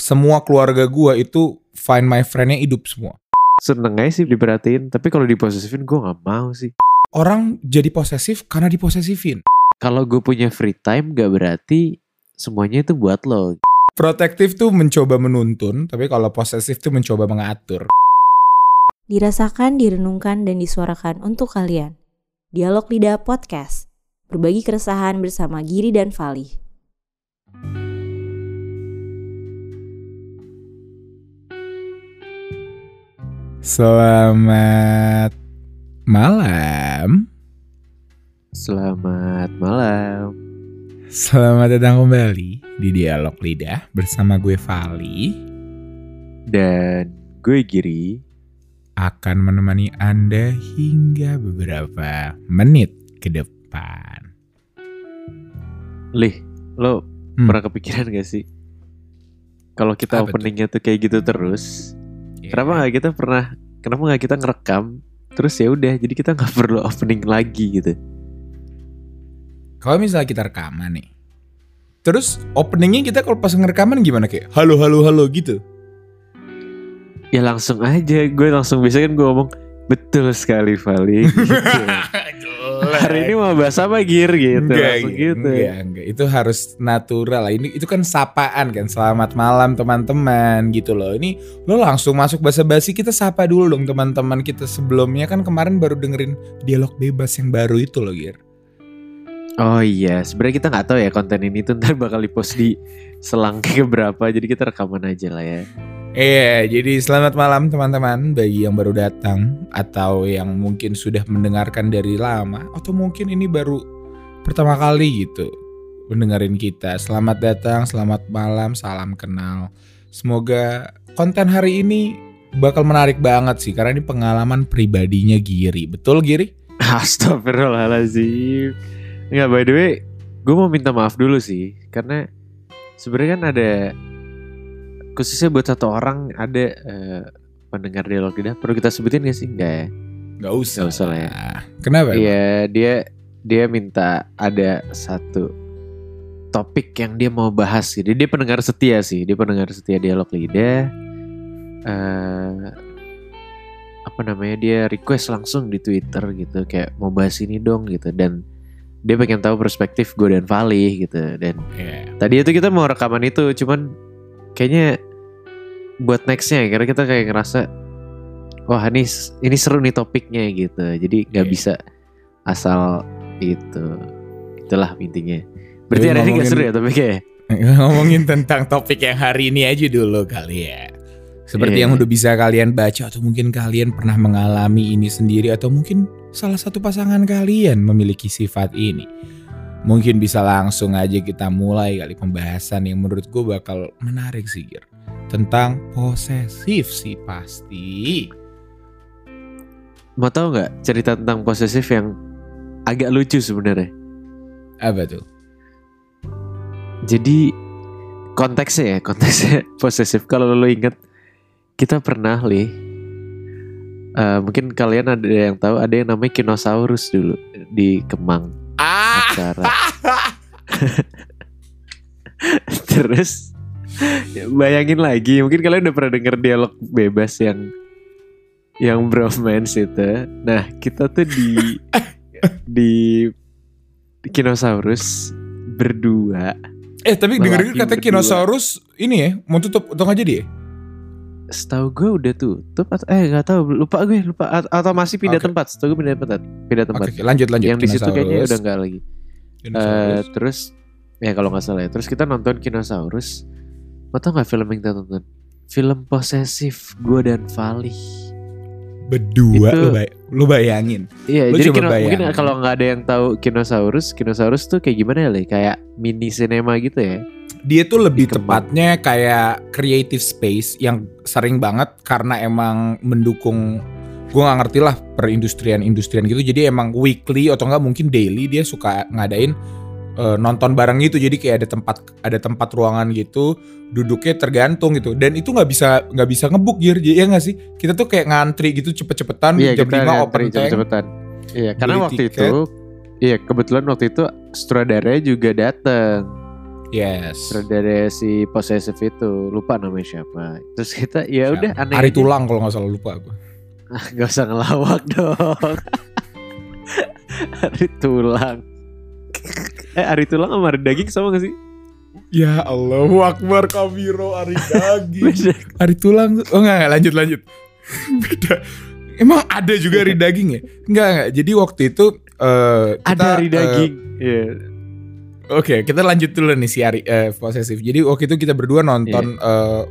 semua keluarga gua itu find my friend-nya hidup semua. Seneng aja sih diperhatiin, tapi kalau diposesifin gue nggak mau sih. Orang jadi posesif karena diposesifin. Kalau gue punya free time gak berarti semuanya itu buat lo. Protektif tuh mencoba menuntun, tapi kalau posesif tuh mencoba mengatur. Dirasakan, direnungkan, dan disuarakan untuk kalian. Dialog Lidah Podcast. Berbagi keresahan bersama Giri dan Fali. Selamat malam. Selamat malam. Selamat datang kembali di Dialog Lidah bersama gue Vali Dan gue Giri. akan menemani Anda hingga beberapa menit ke depan. Lih, lo Hmm. pernah kepikiran gak sih? Kalau kita Apa tuh? openingnya tuh kayak gitu terus, Kenapa nggak kita pernah, kenapa nggak kita ngerekam? Terus ya udah, jadi kita nggak perlu opening lagi gitu. Kalau misalnya kita rekaman nih, terus openingnya kita kalau pas ngerekaman gimana kayak halo halo halo gitu. Ya langsung aja, gue langsung bisa kan gue ngomong betul sekali Vali. Gitu. Hari ini mau bahas apa Gir gitu, enggak, gitu. enggak, enggak. Itu harus natural lah. Ini itu kan sapaan kan. Selamat malam teman-teman gitu loh. Ini lo langsung masuk basa-basi kita sapa dulu dong teman-teman kita sebelumnya kan kemarin baru dengerin dialog bebas yang baru itu loh, Gir. Oh iya, sebenarnya kita nggak tahu ya konten ini tuh ntar bakal dipost di selang ke berapa, jadi kita rekaman aja lah ya. Iya, jadi selamat malam teman-teman bagi yang baru datang atau yang mungkin sudah mendengarkan dari lama atau mungkin ini baru pertama kali gitu mendengarin kita. Selamat datang, selamat malam, salam kenal. Semoga konten hari ini bakal menarik banget sih karena ini pengalaman pribadinya Giri. Betul Giri? Astagfirullahaladzim. Nggak, by the way, gue mau minta maaf dulu sih, karena sebenarnya kan ada khususnya buat satu orang ada eh, pendengar dialog lidah. Perlu kita sebutin gak sih? Enggak ya? Gak usah. Nggak usah lah ya. Kenapa? Iya, dia dia minta ada satu topik yang dia mau bahas sih. Dia, pendengar setia sih, dia pendengar setia dialog lidah. eh apa namanya dia request langsung di Twitter gitu kayak mau bahas ini dong gitu dan dia pengen tahu perspektif gue dan Vali gitu dan Iya. tadi itu kita mau rekaman itu cuman kayaknya buat nextnya karena kita kayak ngerasa wah ini ini seru nih topiknya gitu jadi nggak Iya. bisa asal itu itulah intinya berarti Jadi hari ini ngomongin- seru ya topiknya ya? Ngomongin tentang topik yang hari ini aja dulu kali ya. Seperti Iya. yang udah bisa kalian baca atau mungkin kalian pernah mengalami ini sendiri atau mungkin salah satu pasangan kalian memiliki sifat ini. Mungkin bisa langsung aja kita mulai kali pembahasan yang menurut gue bakal menarik sih Gir. Tentang posesif sih pasti. mau tahu nggak cerita tentang posesif yang agak lucu sebenarnya Apa tuh? Jadi konteksnya ya, konteksnya posesif. Kalau lo inget, kita pernah li, eh, mungkin kalian ada yang tahu ada yang namanya Kinosaurus dulu di Kemang Ah! acara. Terus ya bayangin lagi, mungkin kalian udah pernah denger dialog bebas yang yang bromance itu. Nah kita tuh di di Kinosaurus berdua Eh tapi denger Lelaki kata berdua. Kinosaurus ini ya mau tutup untung aja dia. Setahu gue udah tutup atau eh nggak tahu lupa gue lupa A- atau masih pindah Oke. tempat. Setahu gue pindah tempat pindah tempat. Oke, lanjut lanjut. Yang di situ kayaknya udah nggak lagi. Eh Kinosaurus. terus ya kalau nggak salah ya. Terus kita nonton Kinosaurus. Lo tau nggak film yang kita tonton? Film posesif gue dan Vali. Berdua itu- lu, bay- lu bayangin. Iya, Lu jadi coba Kino- mungkin bayangin. kalau nggak ada yang tahu Kinosaurus, Kinosaurus tuh kayak gimana ya, Le? Kayak mini cinema gitu ya? Dia tuh lebih Di Kemang. tepatnya kayak creative space yang sering banget karena emang mendukung gue nggak ngerti lah perindustrian-industrian gitu. Jadi emang weekly atau enggak mungkin daily dia suka ngadain eh, nonton bareng gitu. Jadi kayak ada tempat ada tempat ruangan gitu, duduknya tergantung gitu. Dan itu nggak bisa nggak bisa ngebuk Gir, ya nggak sih? Kita tuh kayak ngantri gitu cepet-cepetan Iya, jam 5 kita ngantri open cepet-cepetan. Iya, karena waktu tiket. itu Iya, kebetulan waktu itu sutradaranya juga datang. Yes. Sutradara si posesif itu lupa namanya siapa. Terus kita ya udah aneh. Ari aja. tulang kalau nggak salah lupa aku. Ah, Gak usah ngelawak dong. Ari tulang. Eh Ari tulang sama Ari daging sama gak sih? Ya Allahu Akbar Kabiro Ari daging. Ari tulang. Oh enggak, enggak lanjut lanjut. Beda. Emang ada juga Ari daging ya? Enggak enggak. Jadi waktu itu eh kita, Ada Ari eh, daging. Iya. Oke, kita lanjut dulu nih si Ari eh, posesif. Jadi waktu itu kita berdua nonton eh,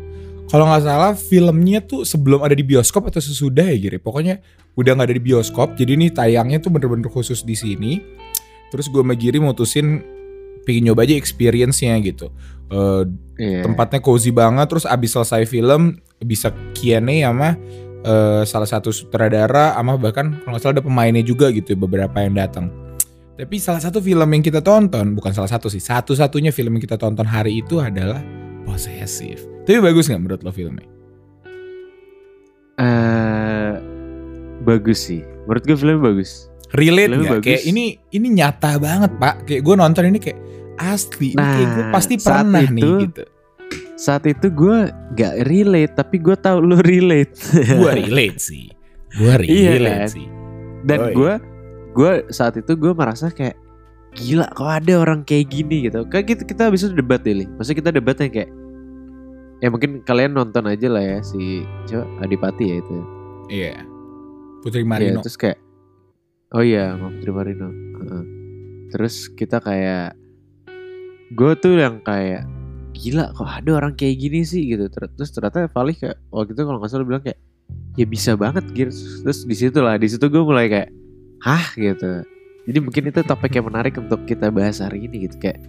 kalau nggak salah filmnya tuh sebelum ada di bioskop atau sesudah ya Giri. Pokoknya udah nggak ada di bioskop. Jadi nih tayangnya tuh bener-bener khusus di sini. Terus gue sama Giri mutusin pengen nyoba aja experience-nya gitu. Eh, Iya. tempatnya cozy banget. Terus abis selesai film bisa Q&A sama eh, salah satu sutradara sama bahkan kalau nggak salah ada pemainnya juga gitu beberapa yang datang. Tapi salah satu film yang kita tonton, bukan salah satu sih, satu-satunya film yang kita tonton hari itu adalah Possessive. Tapi bagus nggak menurut lo filmnya? Eh, bagus sih. Menurut gue filmnya bagus. Relate nggak? Kayak ini ini nyata banget pak. Kayak gue nonton ini kayak asli. Ini kayak gue Nah, pasti pernah nih itu- gitu. Saat itu gue gak relate, tapi gue tahu lu relate. Gue relate sih. Gue Iya relate kan? sih. Dan gue, gue saat itu gue merasa kayak gila kok ada orang kayak gini gitu. Kayak kita kita habis itu debat Li. Maksudnya kita debatnya kayak ya mungkin kalian nonton aja lah ya si coba Adipati ya itu. Iya. Putri Iya, Marino. terus kayak oh iya Mbak Putri Marino. Heeh. Terus kita kayak gue tuh yang kayak gila kok ada orang kayak gini sih gitu. Ter- Terus ternyata Valih kayak waktu itu kalau nggak salah bilang kayak ya bisa banget gitu. Terus di situ lah, di situ gue mulai kayak hah gitu. Jadi mungkin itu topik yang menarik untuk kita bahas hari ini gitu kayak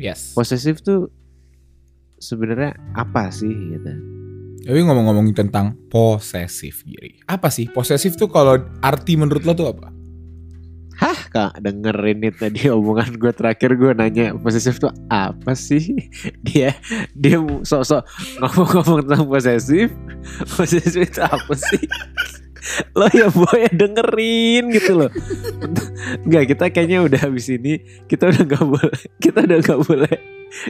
Yes. posesif tuh sebenarnya apa sih gitu. Tapi ngomong-ngomong tentang posesif Giri. Apa sih posesif tuh kalau arti menurut lo tuh apa? Hah kak dengerin nih tadi omongan gue terakhir gue nanya posesif tuh apa sih? Dia dia sok-sok ngomong-ngomong tentang posesif posesif itu apa sih? Lo ya boy dengerin gitu loh. Enggak kita kayaknya udah habis ini kita udah nggak boleh kita udah nggak boleh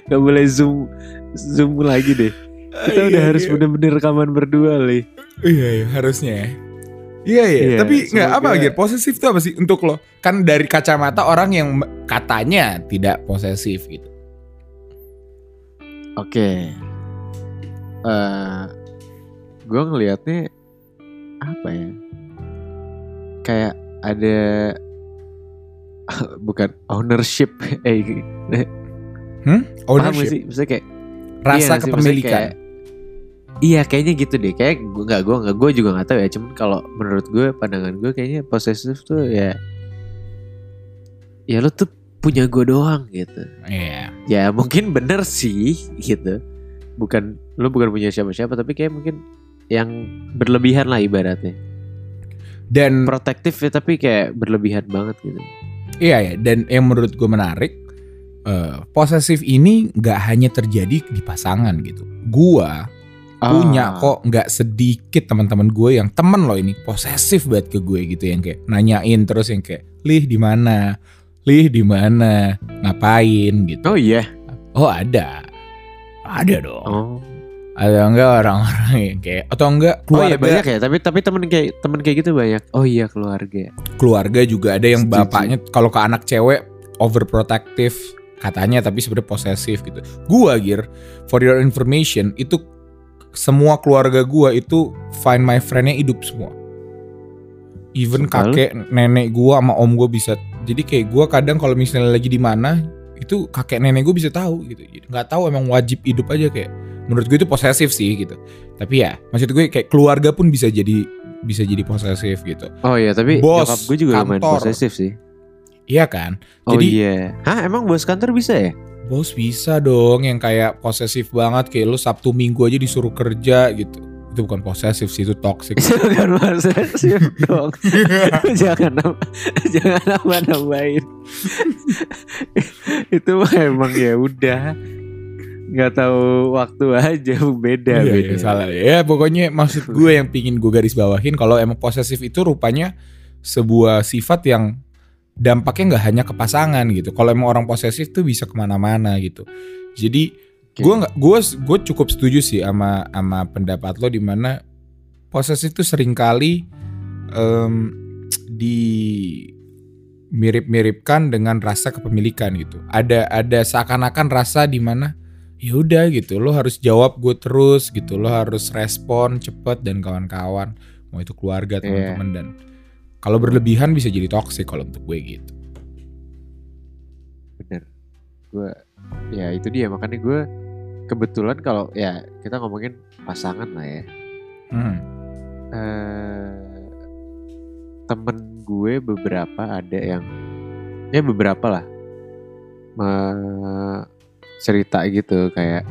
nggak boleh zoom zoom lagi deh. Kita Iya, udah harus iya. bener-bener rekaman berdua li. Iya, iya harusnya ya. Iya, iya. Iya, Tapi nggak apa semoga- Gir? Posesif tuh apa sih untuk lo? Kan dari kacamata orang yang katanya tidak posesif gitu. Oke. eh gue ngelihatnya apa ya? Kayak ada bukan ownership eh paham gak Ownership, sih? Maksudnya kayak rasa iya kepemilikan. kayak- iya kayaknya gitu deh. Kayak gue nggak gue nggak gue juga nggak tahu ya. Cuman kalau menurut gue pandangan gue kayaknya posesif tuh ya ya lu tuh punya gue doang gitu. Iya. Ya mungkin bener sih gitu. Bukan lu bukan punya siapa-siapa tapi kayak mungkin yang berlebihan lah ibaratnya. Dan Protektif ya tapi kayak berlebihan banget gitu. iya ya, dan yang menurut gue menarik eh, posesif ini nggak hanya terjadi di pasangan gitu. Gua punya Ah. kok nggak sedikit teman-teman gue yang temen loh ini posesif banget ke gue gitu yang kayak nanyain terus yang kayak lih di mana lih di mana ngapain gitu Oh iya. oh ada ada dong Oh. ada enggak orang-orang yang kayak atau enggak Oh iya keluarga banyak ya, tapi tapi temen kayak temen kayak gitu banyak. Oh iya keluarga. keluarga juga ada yang Setuju. bapaknya kalau ke anak cewek overprotective katanya tapi sebenarnya posesif gitu gua gir for your information itu semua keluarga gua itu find my friendnya hidup semua even lu? kakek nenek gua sama om gua bisa jadi kayak gua kadang kalau misalnya lagi di mana itu kakek nenek gua bisa tahu gitu nggak tahu emang wajib hidup aja kayak menurut gue itu posesif sih gitu tapi ya maksud gue kayak keluarga pun bisa jadi bisa jadi posesif gitu Oh iya tapi Bos gue juga lumayan kantor. posesif sih. iya kan Oh Jadi- iya. Hah emang bos kantor bisa ya? Bos bisa dong yang kayak posesif banget kayak lu Sabtu Minggu aja disuruh kerja gitu. Itu bukan posesif sih itu toxic. Itu bukan posesif dong. jangan jangan nambah nambahin. itu emang ya udah nggak tahu waktu aja beda Iya, beda. iya, salah ya pokoknya maksud gue yang pingin gue garis bawahin kalau emang posesif itu rupanya sebuah sifat yang dampaknya nggak hanya ke pasangan gitu. Kalau emang orang posesif tuh bisa ke mana-mana gitu. Jadi gue nggak gue gue cukup setuju sih sama sama pendapat lo di mana posesif itu sering kali em, di mirip-miripkan dengan rasa kepemilikan gitu. Ada ada seakan-akan rasa di mana ya udah gitu. Lo harus jawab gue terus gitu. Lo harus respon cepet dan kawan-kawan. Mau itu keluarga Iya. teman-teman dan kalau berlebihan bisa jadi toxic kalau untuk gue gitu. bener gue ya itu dia makanya gue kebetulan kalau ya kita ngomongin pasangan lah ya Hmm. eh temen gue beberapa ada yang ya beberapa lah me- cerita gitu kayak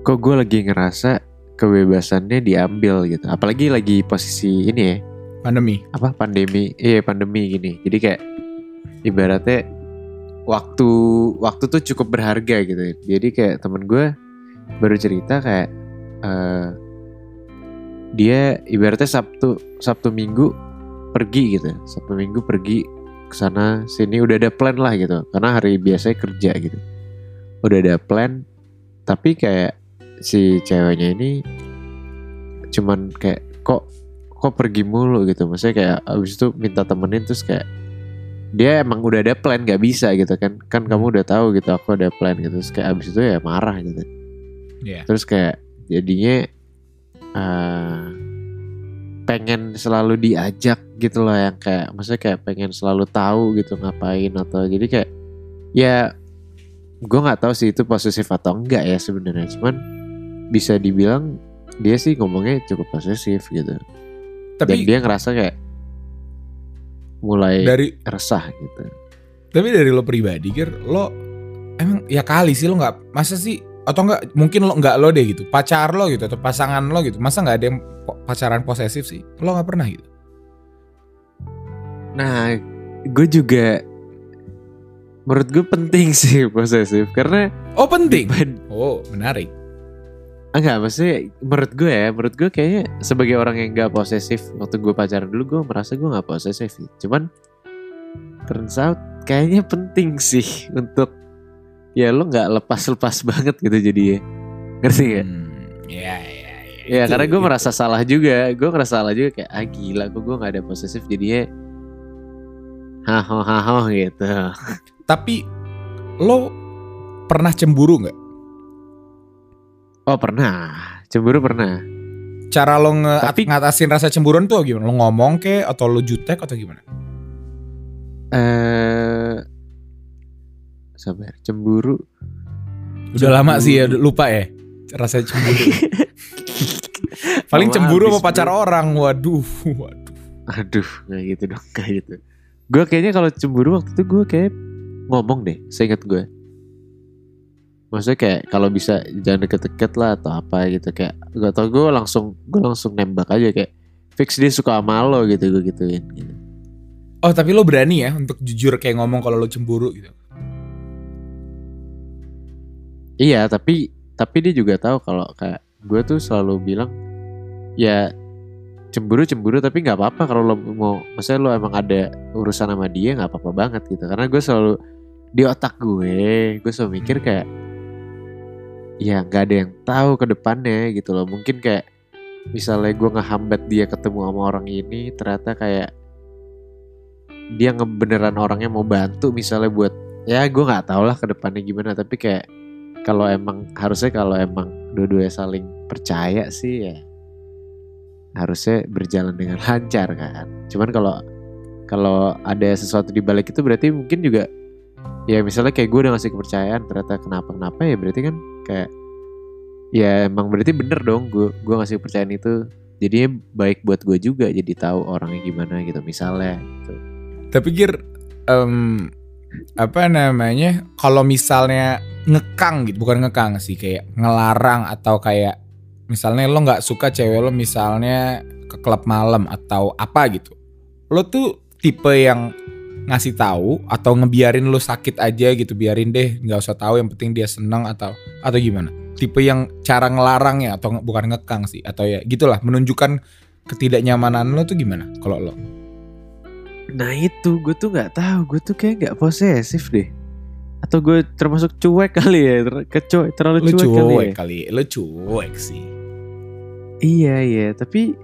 kok gue lagi ngerasa kebebasannya diambil gitu apalagi lagi posisi ini ya Pandemi. apa? Pandemi. Iya pandemi gini. Jadi kayak ibaratnya waktu waktu tuh cukup berharga gitu. Jadi kayak temen gue baru cerita kayak eh, dia ibaratnya sabtu sabtu minggu pergi gitu sabtu minggu pergi ke sana sini udah ada plan lah gitu. Karena hari biasanya kerja gitu. Udah ada plan tapi kayak si ceweknya ini cuman kayak kok kok pergi mulu gitu. Maksudnya kayak abis itu minta temenin terus kayak dia emang udah ada plan gak bisa gitu kan. Kan kamu udah tahu gitu aku ada plan gitu. Terus kayak abis itu ya marah gitu. Iya. terus kayak jadinya eh, pengen selalu diajak gitu loh yang kayak maksudnya kayak pengen selalu tahu gitu ngapain atau jadi kayak ya gue nggak tahu sih itu posesif atau enggak ya sebenarnya. Cuman bisa dibilang dia sih ngomongnya cukup posesif gitu dan Tapi dia ngerasa kayak mulai dari resah gitu. Tapi dari lo pribadi Gir, lo emang ya kali sih lo nggak masa sih atau enggak mungkin lo nggak lo deh gitu pacar lo gitu atau pasangan lo gitu masa nggak ada yang pacaran posesif sih? Lo nggak pernah gitu? Nah gue juga menurut gue penting sih posesif karena oh penting? Oh menarik enggak maksudnya menurut gue ya menurut gue kayaknya sebagai orang yang gak posesif waktu gue pacaran dulu gue merasa gue gak posesif cuman turns out kayaknya penting sih untuk ya lo nggak lepas-lepas banget gitu jadinya. Ngerti gak? Hmm, ya ya ya. Ya Itu- karena gue itu. merasa salah juga. Gue ngerasa salah juga kayak Ah gila kok gue gak ada posesif jadinya Haho haho gitu. Tapi lo pernah cemburu nggak Oh pernah. Cemburu pernah. Cara lo nge Tapi- ngatasin rasa cemburuan tuh gimana? Lo ngomong ke atau lo jutek atau gimana? Eh Sabar. Cemburu. Udah lama Cemburu. sih ya lupa ya rasa cemburu. Paling Lama cemburu sama pacar bro. orang. Waduh waduh. Aduh kayak gitu dong Kayak gitu. Gue kayaknya kalau cemburu waktu itu gue kayak Ngomong deh Seingat gue Maksudnya kayak kalau bisa jangan deket-deket lah atau apa gitu kayak gak tau gue langsung gue langsung nembak aja kayak fix dia suka sama lo gitu gue gituin gitu. Oh tapi lo berani ya untuk jujur kayak ngomong kalau lo cemburu gitu. Iya tapi tapi dia juga tahu kalau kayak gue tuh selalu bilang ya cemburu cemburu tapi nggak apa-apa kalau lo mau maksudnya lo emang ada urusan sama dia nggak apa-apa banget gitu karena gue selalu di otak gue gue selalu mikir kayak ya nggak ada yang tahu ke depannya gitu loh mungkin kayak misalnya gue ngehambat dia ketemu sama orang ini ternyata kayak dia ngebeneran orangnya mau bantu misalnya buat ya gue nggak tahu lah ke depannya gimana tapi kayak kalau emang harusnya kalau emang dua-duanya saling percaya sih ya harusnya berjalan dengan lancar kan. Cuman kalau kalau ada sesuatu di balik itu berarti mungkin juga ya misalnya kayak gue udah ngasih kepercayaan ternyata kenapa kenapa ya berarti kan kayak ya emang berarti bener dong gue gue ngasih kepercayaan itu jadinya baik buat gue juga jadi tahu orangnya gimana gitu misalnya gitu. Tapi Gir, em, apa namanya? Kalau misalnya ngekang gitu, bukan ngekang sih, kayak ngelarang atau kayak misalnya lo nggak suka cewek lo misalnya ke klub malam atau apa gitu. Lo tuh tipe yang ngasih tahu atau ngebiarin lo sakit aja gitu, biarin deh, nggak usah tahu. Yang penting dia seneng atau atau gimana? Tipe yang cara ngelarangnya atau nge- bukan ngekang sih atau ya gitulah menunjukkan ketidaknyamanan lo tuh gimana kalau lo? Nah itu gue tuh nggak tahu gue tuh kayak nggak posesif deh. atau gue termasuk cuek kali ya kecuek terlalu Lu cuek, kali ya cuek kali, lu cuek sih. iya iya tapi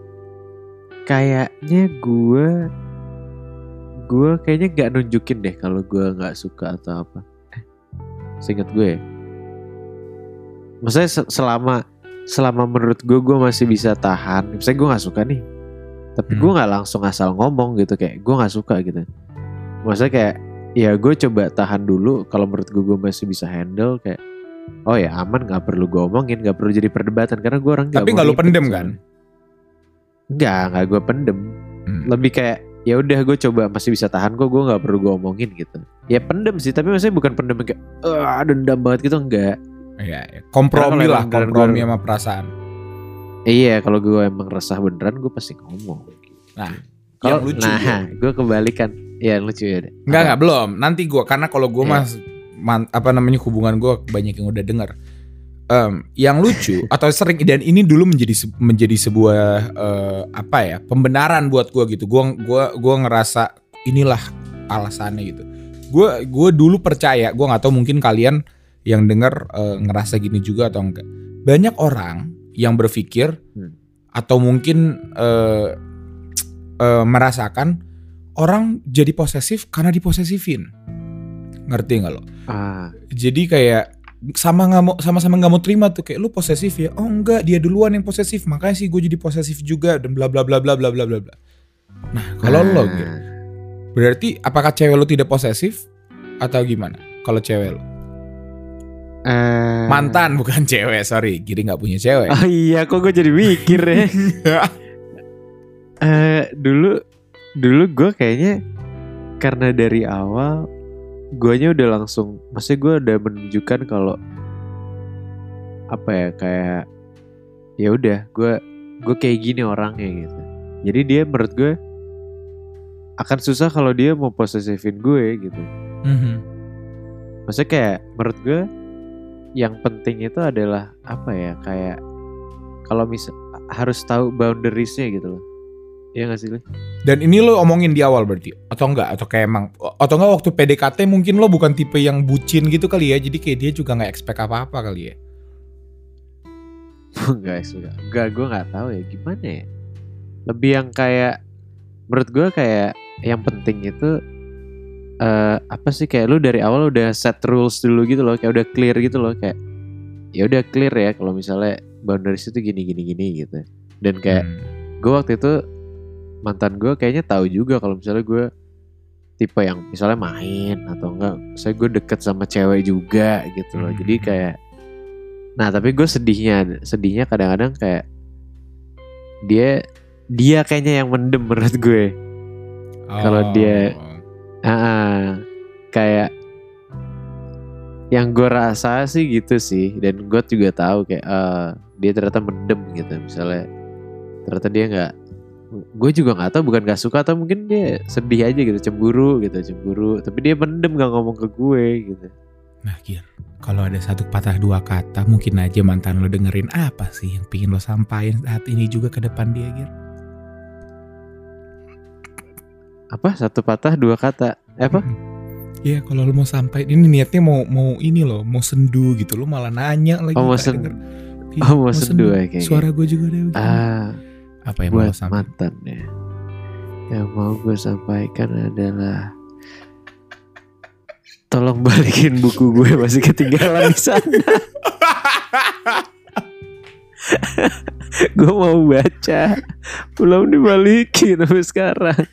kayaknya gue gue kayaknya nggak nunjukin deh kalau gue nggak suka atau apa eh, seingat gue ya. maksudnya se- selama selama menurut gue gue masih bisa tahan misalnya gue nggak suka nih tapi Hmm. gue nggak langsung asal ngomong gitu kayak gue nggak suka gitu maksudnya kayak ya gue coba tahan dulu kalau menurut gue gue masih bisa handle kayak oh ya aman nggak perlu gue omongin nggak perlu jadi perdebatan karena gue orang Tapi nggak lu pendem kan? Nggak, nggak gue pendem. Hmm. Lebih kayak ya udah gue coba masih bisa tahan kok gue nggak perlu gue omongin gitu. Ya pendem sih, tapi maksudnya bukan pendem kayak ah dendam banget gitu enggak. Iya, iya. kompromi lah, kompromi gue- sama perasaan. Iya, kalau gue emang resah beneran gue pasti ngomong. Nah, Kalau lucu nah, ya. gue kebalikan. Ya lucu ya. deh. Enggak enggak belum. Nanti gua karena kalau gua Iya. mas man- apa namanya hubungan gua banyak yang udah denger. Em, yang lucu atau sering dan ini dulu menjadi menjadi sebuah eh, apa ya pembenaran buat gua gitu. Gua gua gua ngerasa inilah alasannya gitu. Gua gua dulu percaya, gua nggak tahu mungkin kalian yang denger eh, ngerasa gini juga atau enggak. Banyak orang yang berpikir Hmm. atau mungkin eh, eh, merasakan orang jadi posesif karena diposesifin. Ngerti nggak lo? Ah, Jadi kayak sama nggak mau sama-sama nggak mau terima tuh kayak lu posesif ya. Oh enggak, dia duluan yang posesif. Makanya sih gue jadi posesif juga dan bla bla bla bla bla bla bla bla. Nah, kalau lo ah. gitu, berarti apakah cewek lo tidak posesif atau gimana? Kalau cewek lo Eh, mantan bukan cewek, sorry. Giri nggak punya cewek. Oh iya, kok gue jadi mikir ya. Eh dulu dulu gue kayaknya karena dari awal guanya udah langsung maksudnya gue udah menunjukkan kalau apa ya kayak ya udah gue gue kayak gini orangnya gitu jadi dia menurut gue akan susah kalau dia mau posesifin gue gitu Mhm. maksudnya kayak menurut gue yang penting itu adalah apa ya kayak kalau misal harus tahu boundariesnya gitu loh Iya gak sih Li? Dan ini lo omongin di awal berarti atau enggak atau kayak emang atau enggak waktu PDKT mungkin lo bukan tipe yang bucin gitu kali ya. Jadi kayak dia juga nggak expect apa-apa kali ya. Enggak suka. Enggak, gue nggak tahu ya gimana ya. Lebih yang kayak menurut gue kayak yang penting itu eh apa sih kayak lu dari awal udah set rules dulu gitu loh, kayak udah clear gitu loh kayak ya udah clear ya kalau misalnya boundaries itu gini gini gini gitu. Dan kayak Hmm. gue waktu itu mantan gue kayaknya tahu juga kalau misalnya gue tipe yang misalnya main atau enggak saya gue deket sama cewek juga gitu loh. Hmm. jadi kayak nah tapi gue sedihnya sedihnya kadang-kadang kayak dia dia kayaknya yang mendem menurut gue. Kalau dia- Ah, ah, kayak yang gue rasa sih gitu sih. Dan gue juga tahu kayak ah, dia ternyata mendem gitu misalnya. Ternyata dia nggak gue juga nggak tahu bukan gak suka atau mungkin dia sedih aja gitu cemburu gitu cemburu. Tapi dia mendem nggak ngomong ke gue gitu. Nah, Gir, kalau ada satu patah dua kata, mungkin aja mantan lo dengerin apa sih yang pingin lo sampaikan saat ini juga ke depan dia, Gir? apa? Satu patah dua kata. Eh, apa? Iya, kalau lo mau sampai ini niatnya mau mau ini loh, mau sendu gitu, lo malah nanya lagi. Oh, mau nggak sen- denger. Iya, oh, mau sendu ya, kayak Suara gue juga begini. ah Apa yang mau buat sampaikan? mantan ya yang mau gue sampaikan adalah tolong balikin buku gue masih ketinggalan di sana gue mau baca belum dibalikin sampai sekarang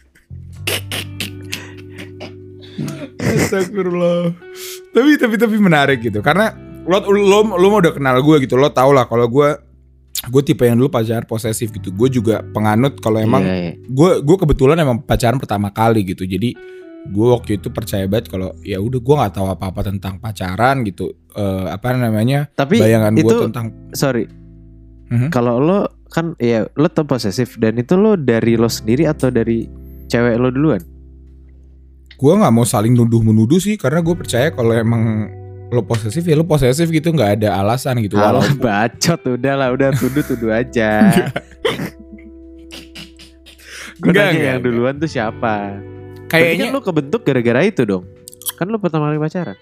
Astagfirullah. tapi tapi tapi menarik gitu karena lo lo lo mau udah kenal gue gitu lo tau lah kalau gue gue tipe yang dulu pacar posesif gitu. Gue juga penganut kalau emang Iya, iya. gue gue kebetulan emang pacaran pertama kali gitu. Jadi gue waktu itu percaya banget kalau ya udah gue nggak tahu apa apa tentang pacaran gitu. Eh, apa namanya tapi bayangan gue tentang sorry. Mhm. kalau lo kan ya lo tuh posesif. Dan itu lo dari lo sendiri atau dari cewek lo duluan? Gue nggak mau saling nuduh menuduh sih. Karena gue percaya kalau emang lo posesif ya lo posesif gitu nggak ada alasan gitu Alah walaupun bacot udah lah udah tuduh tuduh aja. Gue Enggak, nanya enggak, yang duluan tuh siapa? Kayaknya kan lu kebentuk gara-gara itu dong. Kan lu pertama kali pacaran.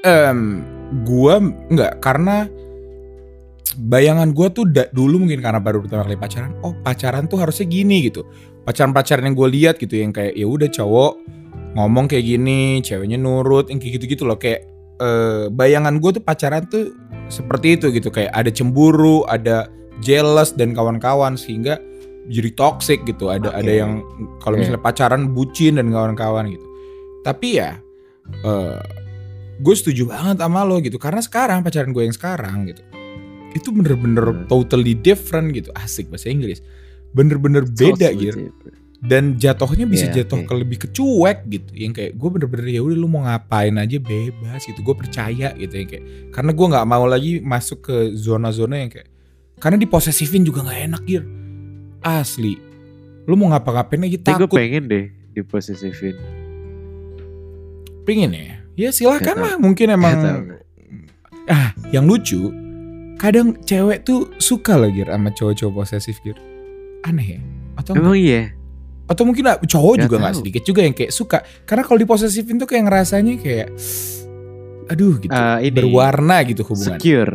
em gua nggak karena bayangan gua tuh da- dulu mungkin karena baru pertama kali pacaran oh pacaran tuh harusnya gini gitu pacaran-pacaran yang gue lihat gitu yang kayak ya udah cowok ngomong kayak gini ceweknya nurut yang kayak gitu-gitu loh kayak eh, bayangan gue tuh pacaran tuh seperti itu gitu kayak ada cemburu ada jealous dan kawan-kawan sehingga jadi toxic gitu ada Oke. ada yang kalau Oke. misalnya pacaran bucin dan kawan-kawan gitu tapi ya eh gue setuju banget sama lo gitu karena sekarang pacaran gue yang sekarang gitu itu bener-bener Hmm. totally different gitu asik bahasa Inggris bener-bener beda So gitu. Dan jatuhnya bisa Iya, jatuh oke. ke lebih kecuek gitu. Yang kayak gue bener-bener ya udah lu mau ngapain aja bebas gitu. Gue percaya gitu. Yang kayak karena gue nggak mau lagi masuk ke zona-zona yang kayak karena diposesifin juga nggak enak gitu asli. Lu mau ngapa-ngapain aja Tapi gue takut. pengen deh diposesifin. pengen ya? Ya silakan Nggak lah. mungkin emang ah yang lucu kadang cewek tuh suka lah Gir sama cowok-cowok posesif Gir. Aneh ya? Atau Emang iya. Atau mungkin cowok Nggak juga nggak sedikit juga yang kayak suka karena kalau diposesifin tuh kayak ngerasanya kayak aduh gitu Eh, ini, berwarna gitu hubungan Secure.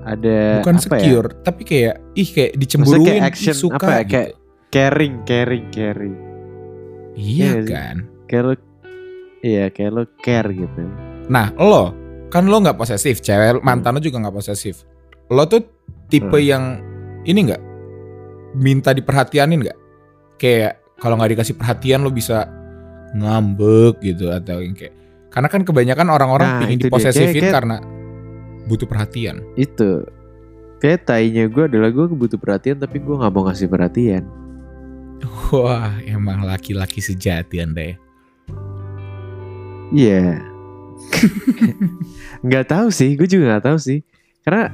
Ada bukan apa ya? secure tapi kayak ih kayak Maksudnya dicemburuin kayak ih, action suka apa ya? gitu. Kayak caring, caring, caring. iya sih? kan Kayak lo, iya kayak lo care gitu. nah lo kan lo nggak posesif cewek mantan lo juga nggak posesif lo tuh tipe Hmm. yang ini nggak minta diperhatianin nggak kayak kalau nggak dikasih perhatian lo bisa ngambek gitu atau yang kayak karena kan kebanyakan orang-orang Nah, dia. diposesifin Kayak- kayak- karena butuh perhatian Itu. Kayak tainya gue adalah gue butuh perhatian tapi gue nggak mau ngasih perhatian. wah emang laki-laki sejati anda ya Iya. nggak tahu sih, gue juga nggak tahu sih. Karena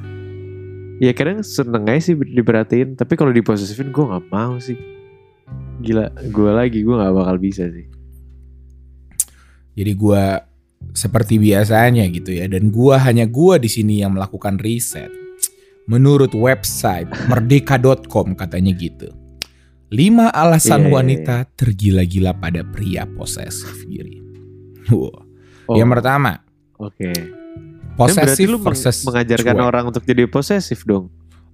ya kadang seneng aja sih diperhatiin, tapi kalau diposesifin gue nggak mau sih. Gila, gue lagi gue nggak bakal bisa sih. Jadi gua seperti biasanya gitu ya dan gua hanya gua di sini yang melakukan riset. Menurut website merdeka.com katanya gitu. Lima alasan Iya, iya, wanita tergila-gila pada pria posesif Giri. Wah. Oh, Yang pertama, Oke. Berarti posesif lu meng- versus mengajarkan cuek. orang untuk jadi posesif dong.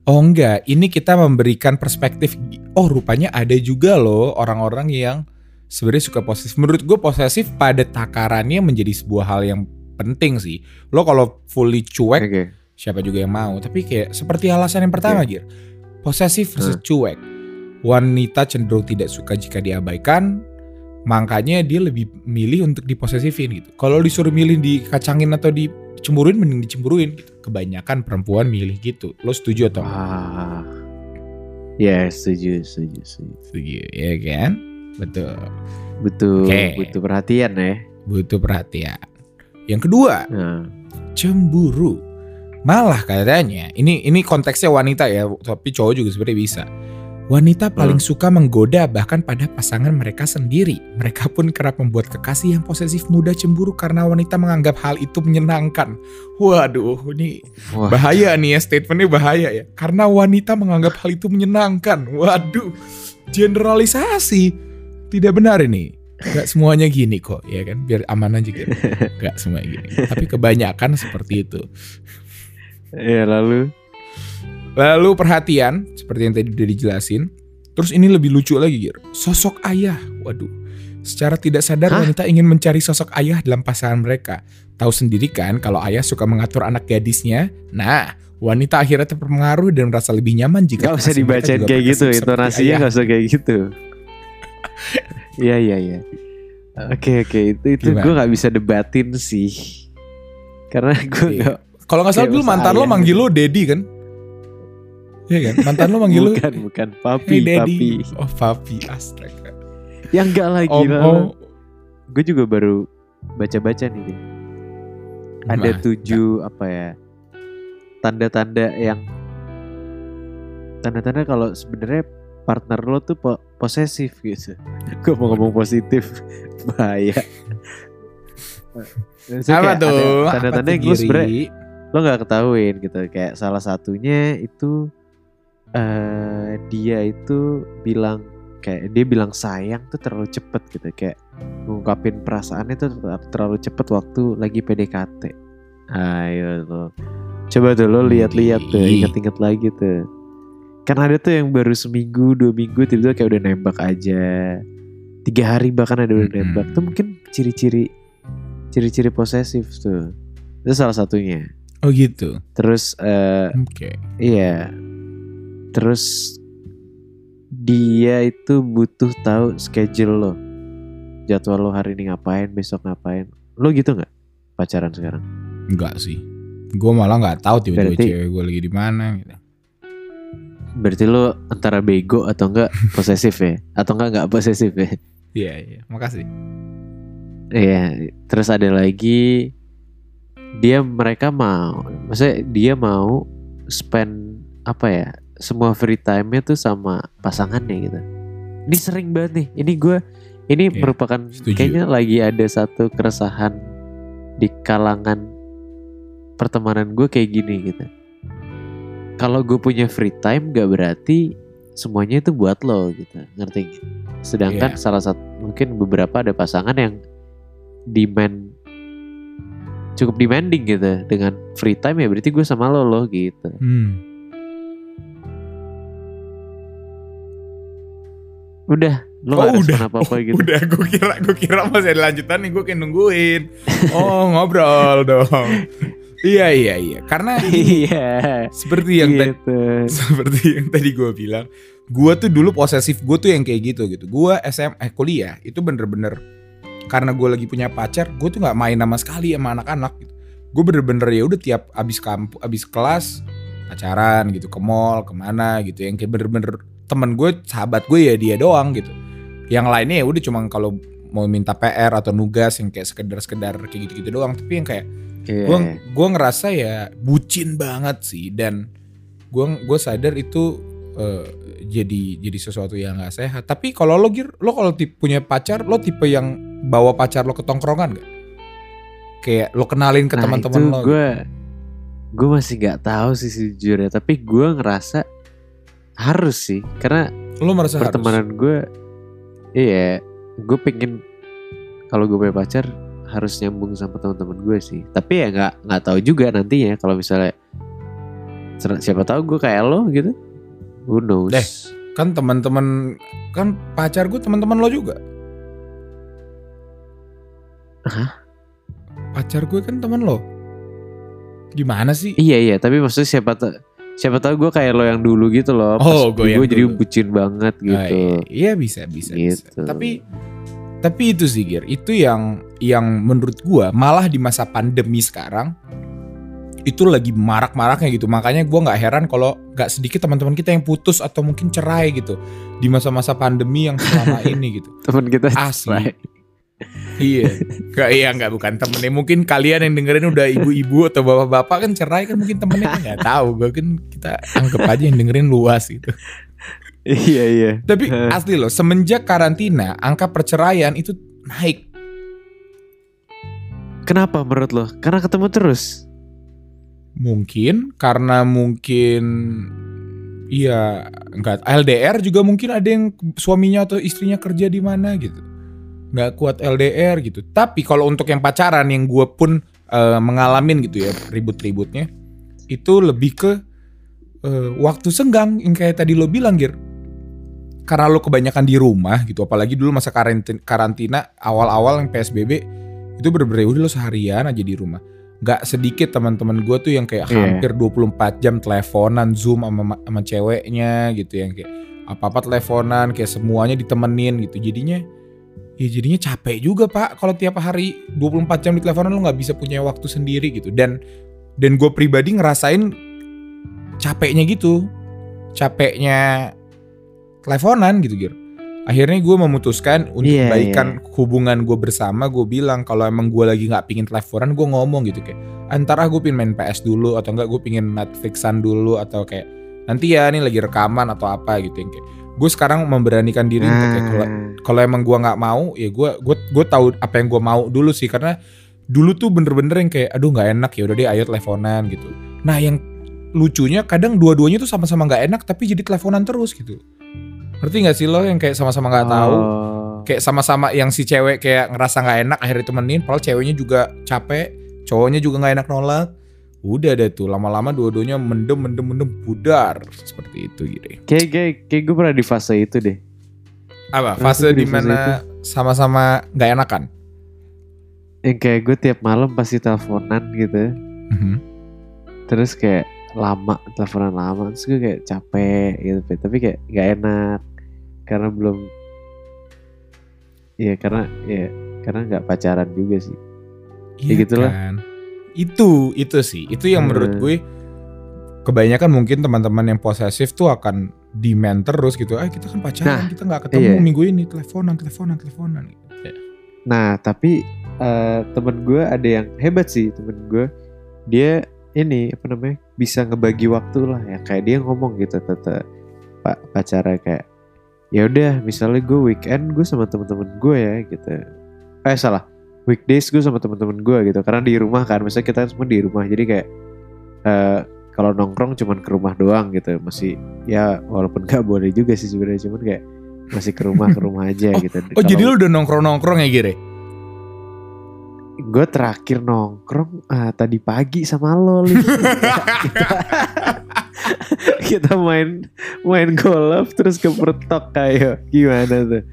Oh enggak, ini kita memberikan perspektif. Oh rupanya ada juga loh orang-orang yang sebenarnya suka posesif. Menurut gue posesif pada takarannya menjadi sebuah hal yang penting sih. Lo kalau fully cuek, Oke. siapa juga yang mau. Tapi kayak seperti alasan yang pertama, Gir. Posesif versus cuek. Wanita cenderung tidak suka jika diabaikan, makanya dia lebih milih untuk diposesifin gitu. Kalau disuruh milih dikacangin atau dicemburuin, mending dicemburuin gitu. Kebanyakan perempuan milih gitu. Lo setuju atau enggak? Ah. Ya, setuju, setuju, setuju. Setuju, ya kan? Betul. Butuh Oke. butuh perhatian ya. Butuh perhatian. Yang kedua, Nah, cemburu. Malah katanya, ini ini konteksnya wanita ya, tapi cowok juga sebenarnya bisa. Wanita paling suka menggoda bahkan pada pasangan mereka sendiri. Mereka pun kerap membuat kekasih yang posesif mudah cemburu karena wanita menganggap hal itu menyenangkan. Waduh, ini bahaya nih ya statementnya bahaya ya. Karena wanita menganggap hal itu menyenangkan. Waduh, generalisasi. Tidak benar ini. Gak semuanya gini kok, ya kan? Biar aman aja gitu. Gak semuanya gini. Tapi kebanyakan seperti itu. ya lalu Lalu perhatian, seperti yang tadi udah dijelasin. Terus ini lebih lucu lagi, Gir. Sosok ayah. Waduh. Secara tidak sadar Hah? wanita ingin mencari sosok ayah dalam pasangan mereka. Tahu sendiri kan kalau ayah suka mengatur anak gadisnya. Nah, wanita akhirnya terpengaruh dan merasa lebih nyaman jika Gak usah dibacain kayak gitu, intonasinya gak usah kayak gitu. Iya iya iya. Oke oke itu itu gue nggak bisa debatin sih, karena gue Kalau nggak salah dulu mantan lo manggil gitu. lo Daddy kan? Iya kan? Mantan lo manggil lo bukan bukan Hey papi Daddy. papi. Oh papi astaga. Yang enggak lagi Om, lah. oh. Gue juga baru baca-baca nih. Ada Nah, tujuh apa ya tanda-tanda yang tanda-tanda kalau sebenarnya partner lo tuh po- posesif gitu. Gue mau ngomong positif bahaya. Apa tuh? Tanda-tanda yang gue sebenernya lo nggak ketahuin gitu. Kayak salah satunya itu eh dia itu bilang kayak dia bilang sayang tuh terlalu cepet gitu kayak ngungkapin perasaannya tuh ter- terlalu cepet waktu lagi PDKT ayo tuh. Coba tuh lo lihat-lihat tuh ingat-ingat lagi tuh. Kan ada tuh yang baru seminggu dua minggu tiba-tiba kayak udah nembak aja. Tiga hari bahkan ada udah nembak. Tuh mungkin ciri-ciri ciri-ciri posesif tuh. Itu salah satunya. Oh gitu. terus eh, Oke. Iya. Terus dia itu butuh tahu schedule lo. Jadwal lo hari ini ngapain, besok ngapain. Lo gitu nggak pacaran sekarang? Enggak sih. Gue malah nggak tahu tiba-tiba Berarti- cewek gue lagi di mana gitu. Berarti lo antara bego atau enggak posesif ya? Atau enggak enggak posesif ya? Iya, iya. Makasih. Iya. Terus ada lagi dia mereka mau, maksudnya dia mau spend apa ya? Semua free time-nya tuh sama pasangannya gitu. Ini sering banget nih. Ini gue ini Iya, merupakan setuju. kayaknya lagi ada satu keresahan di kalangan pertemanan gue kayak gini gitu. Kalau gue punya free time gak berarti semuanya itu buat lo gitu, ngerti gak? Sedangkan Iya. salah satu mungkin beberapa ada pasangan yang demand cukup demanding gitu dengan free time ya berarti gue sama lo lo gitu. Hmm. Udah, lo Oh, udah. apa-apa gitu. Udah, gue kira gue kira masih ada lanjutan nih, gue kayak nungguin. Oh, ngobrol dong. Iya, iya, iya. Karena Iya. seperti yang tadi gitu. seperti yang tadi gue bilang, gue tuh dulu posesif gue tuh yang kayak gitu gitu. Gue SM eh kuliah itu bener-bener karena gue lagi punya pacar, gue tuh nggak main sama sekali sama anak-anak. Gitu. Gue bener-bener ya udah tiap abis kampus, abis kelas pacaran gitu ke mall ke mana gitu. Yang kayak bener-bener temen gue, sahabat gue ya dia doang gitu. Yang lainnya ya udah cuma kalau mau minta PR atau nugas yang kayak sekedar-sekedar kayak gitu-gitu doang. Tapi yang kayak Iya. gue gue ngerasa ya bucin banget sih dan gue gue sadar itu eh, jadi jadi sesuatu yang nggak sehat tapi kalau lo gir lo kalau punya pacar lo tipe yang bawa pacar lo ke tongkrongan gak kayak lo kenalin ke Nah, teman-teman lo gitu. gue gue masih nggak tahu sih sejujurnya tapi gue ngerasa harus sih karena lo merasa harus? pertemanan gue iya gue pengen kalau gue punya pacar harus nyambung sama teman-teman gue sih. Tapi ya nggak nggak tahu juga nantinya kalau misalnya siapa tahu gue kayak lo gitu. Who knows? Deh. kan teman-teman kan pacar gue teman-teman lo juga. Hah? pacar gue kan teman lo. Gimana sih? Iya iya tapi maksudnya siapa tahu siapa tahu gue kayak lo yang dulu gitu loh Oh, gue gue jadi bucin banget Ah, gitu iya, iya bisa bisa, bisa. gitu tapi tapi itu sih Gir itu yang yang menurut gua malah di masa pandemi sekarang itu lagi marak-maraknya gitu makanya gua nggak heran kalau nggak sedikit teman-teman kita yang putus atau mungkin cerai gitu di masa-masa pandemi yang selama ini gitu teman kita Asli. cerai. Iya. Nggak iya nggak bukan temennya. Mungkin kalian yang dengerin udah ibu-ibu atau bapak-bapak kan cerai kan mungkin temennya. Kan nggak tahu gue kan kita anggap aja yang dengerin luas gitu. Iya iya. Tapi asli loh, semenjak karantina angka perceraian itu naik. kenapa menurut lo? Karena ketemu terus? Mungkin karena mungkin iya enggak LDR juga mungkin ada yang suaminya atau istrinya kerja di mana gitu. Nggak kuat LDR gitu. Tapi kalau untuk yang pacaran yang gue pun eh, mengalamin gitu ya ribut-ributnya itu lebih ke eh, waktu senggang yang kayak tadi lo bilang Gir. Karena lo kebanyakan di rumah gitu, apalagi dulu masa karantina, karantina awal-awal yang PSBB itu bener-bener udah lo seharian aja di rumah. Gak sedikit teman-teman gue tuh yang kayak Iya. hampir 24 jam teleponan, zoom sama, sama ceweknya gitu yang kayak apa-apa teleponan, kayak semuanya ditemenin gitu. Jadinya ya jadinya capek juga pak kalau tiap hari 24 jam di teleponan lo nggak bisa punya waktu sendiri gitu. Dan dan gue pribadi ngerasain capeknya gitu. Capeknya teleponan gitu Gir. Akhirnya gue memutuskan untuk Iya, kebaikan hubungan gue bersama. Gue bilang kalau emang gue lagi nggak pingin teleponan gue ngomong gitu kayak antara gue pingin main PS dulu atau enggak gue pingin Netflixan dulu atau kayak nanti ya ini lagi rekaman atau apa gitu yang kayak gue sekarang memberanikan diri untuk kayak kalau kalau emang gua nggak mau ya gua gue gue tahu apa yang gua mau dulu sih. Karena dulu tuh bener-bener yang kayak aduh nggak enak. Ya udah deh ayo teleponan gitu. Nah yang lucunya kadang dua-duanya tuh sama-sama nggak enak tapi jadi teleponan terus gitu. Ngerti gak sih lo yang kayak sama-sama nggak tahu, Oh. kayak sama-sama yang si cewek kayak ngerasa nggak enak akhirnya temenin, padahal ceweknya juga capek, cowoknya juga nggak enak nolak. Udah deh tuh lama-lama dua-duanya mendem mendem mendem pudar seperti itu gitu. Kayak kayak, kayak gue pernah di fase itu deh. Apa Pernah fase di mana sama-sama nggak enakan? Yang kayak gue tiap malam pasti teleponan gitu. Mhm. Terus kayak lama teleponan lama terus gue kayak capek gitu tapi kayak nggak enak karena belum ya karena ya karena nggak pacaran juga sih Ya gitulah. kan. Itu itu sih, itu yang menurut Hmm. gue kebanyakan mungkin teman-teman yang posesif tuh akan demand terus gitu. Ah kita kan pacaran, Nah, kita nggak ketemu iya. minggu ini, teleponan, teleponan, teleponan. Gitu. Nah, tapi eh, temen gue ada yang hebat sih temen gue. Dia ini apa namanya bisa ngebagi waktu lah ya kayak dia ngomong gitu tete pak pacara kayak ya udah misalnya gue weekend gue sama temen-temen gue ya gitu. Eh salah weekdays gue sama temen-temen gue gitu karena di rumah kan misalnya kita semua di rumah jadi kayak eh kalau nongkrong cuman ke rumah doang gitu masih ya walaupun gak boleh juga sih sebenarnya cuman kayak masih ke rumah ke rumah aja gitu. Oh Kalau- jadi lu udah nongkrong-nongkrong ya Gire? gue terakhir nongkrong ah, tadi pagi sama lo Li. kita, kita main main golf terus kepertok kayak gimana tuh